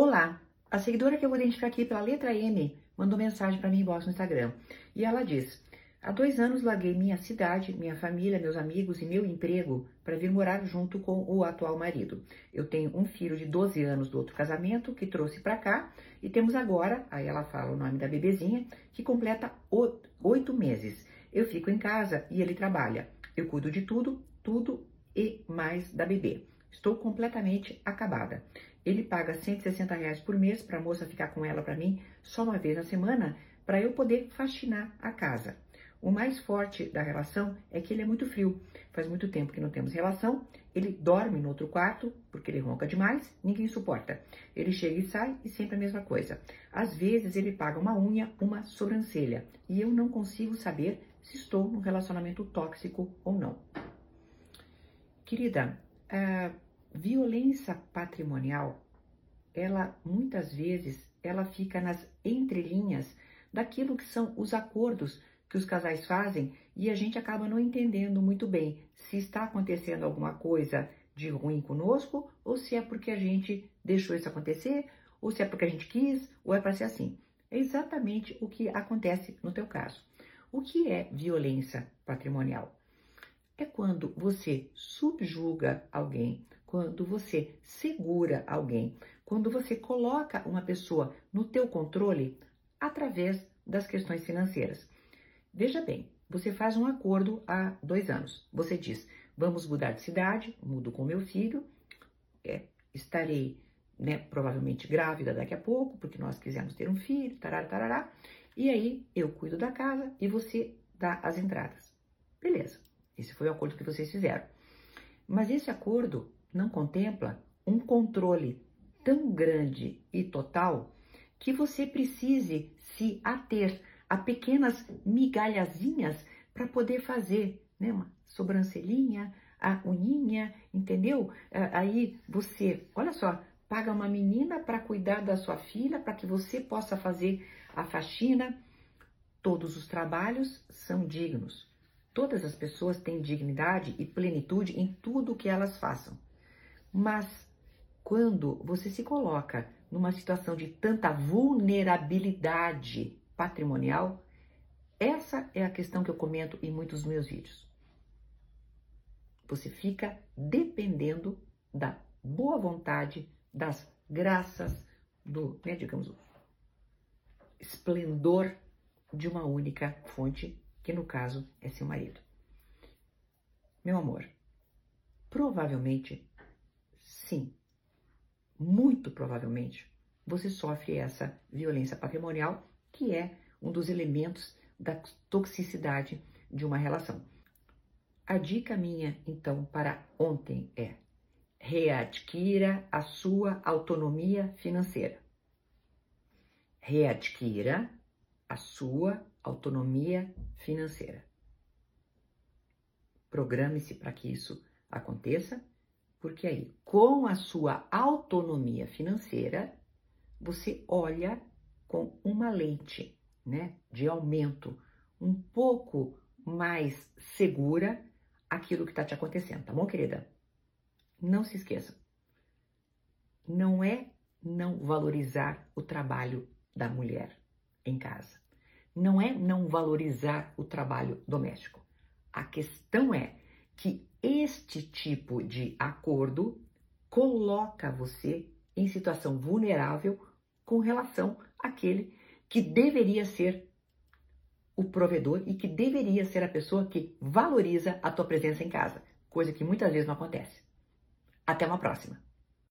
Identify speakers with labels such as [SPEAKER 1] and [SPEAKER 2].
[SPEAKER 1] Olá! A seguidora que eu vou identificar aqui pela letra M mandou mensagem para mim inbox no Instagram. E ela diz: Há dois anos larguei minha cidade, minha família, meus amigos e meu emprego para vir morar junto com o atual marido. Eu tenho um filho de 12 anos do outro casamento que trouxe para cá e temos agora, aí ela fala o nome da bebezinha, que completa oito meses. Eu fico em casa e ele trabalha. Eu cuido de tudo, tudo e mais da bebê. Estou completamente acabada. Ele paga 160 reais por mês para a moça ficar com ela para mim só uma vez na semana para eu poder faxinar a casa. O mais forte da relação é que ele é muito frio. Faz muito tempo que não temos relação. Ele dorme no outro quarto porque ele ronca demais, ninguém suporta. Ele chega e sai e sempre a mesma coisa. Às vezes ele paga uma unha, uma sobrancelha e eu não consigo saber se estou num relacionamento tóxico ou não. Querida, violência patrimonial, ela muitas vezes ela fica nas entrelinhas daquilo que são os acordos que os casais fazem e a gente acaba não entendendo muito bem se está acontecendo alguma coisa de ruim conosco ou se é porque a gente deixou isso acontecer ou se é porque a gente quis ou é para ser assim. É exatamente o que acontece no teu caso. O que é violência patrimonial? É quando você subjuga alguém, quando você segura alguém, quando você coloca uma pessoa no teu controle através das questões financeiras. Veja bem, você faz um acordo há dois anos. Você diz: vamos mudar de cidade, mudo com meu filho, é, estarei né, provavelmente grávida daqui a pouco, porque nós quisemos ter um filho, tarará, tarará. E aí eu cuido da casa e você dá as entradas. Beleza, esse foi o acordo que vocês fizeram. Mas esse acordo não contempla um controle tão grande e total que você precise se ater a pequenas migalhazinhas para poder fazer, né? Uma sobrancelhinha, a uninha, entendeu? Aí você, olha só, paga uma menina para cuidar da sua filha, para que você possa fazer a faxina. Todos os trabalhos são dignos. Todas as pessoas têm dignidade e plenitude em tudo que elas façam. Mas quando você se coloca numa situação de tanta vulnerabilidade patrimonial? Essa é a questão que eu comento em muitos meus vídeos. Você fica dependendo da boa vontade, das graças, do, né, digamos, esplendor de uma única fonte, que no caso é seu marido. Meu amor, provavelmente, sim, muito provavelmente, você sofre essa violência patrimonial que é um dos elementos da toxicidade de uma relação. A dica minha, então, para ontem é: readquira a sua autonomia financeira. Readquira a sua autonomia financeira. Programe-se para que isso aconteça, porque aí, com a sua autonomia financeira, você olha com uma lente né, de aumento um pouco mais segura aquilo que está te acontecendo, tá bom, querida? Não se esqueça. Não é não valorizar o trabalho da mulher em casa. Não é não valorizar o trabalho doméstico. A questão é que este tipo de acordo coloca você em situação vulnerável com relação àquele que deveria ser o provedor e que deveria ser a pessoa que valoriza a tua presença em casa, coisa que muitas vezes não acontece. Até uma próxima!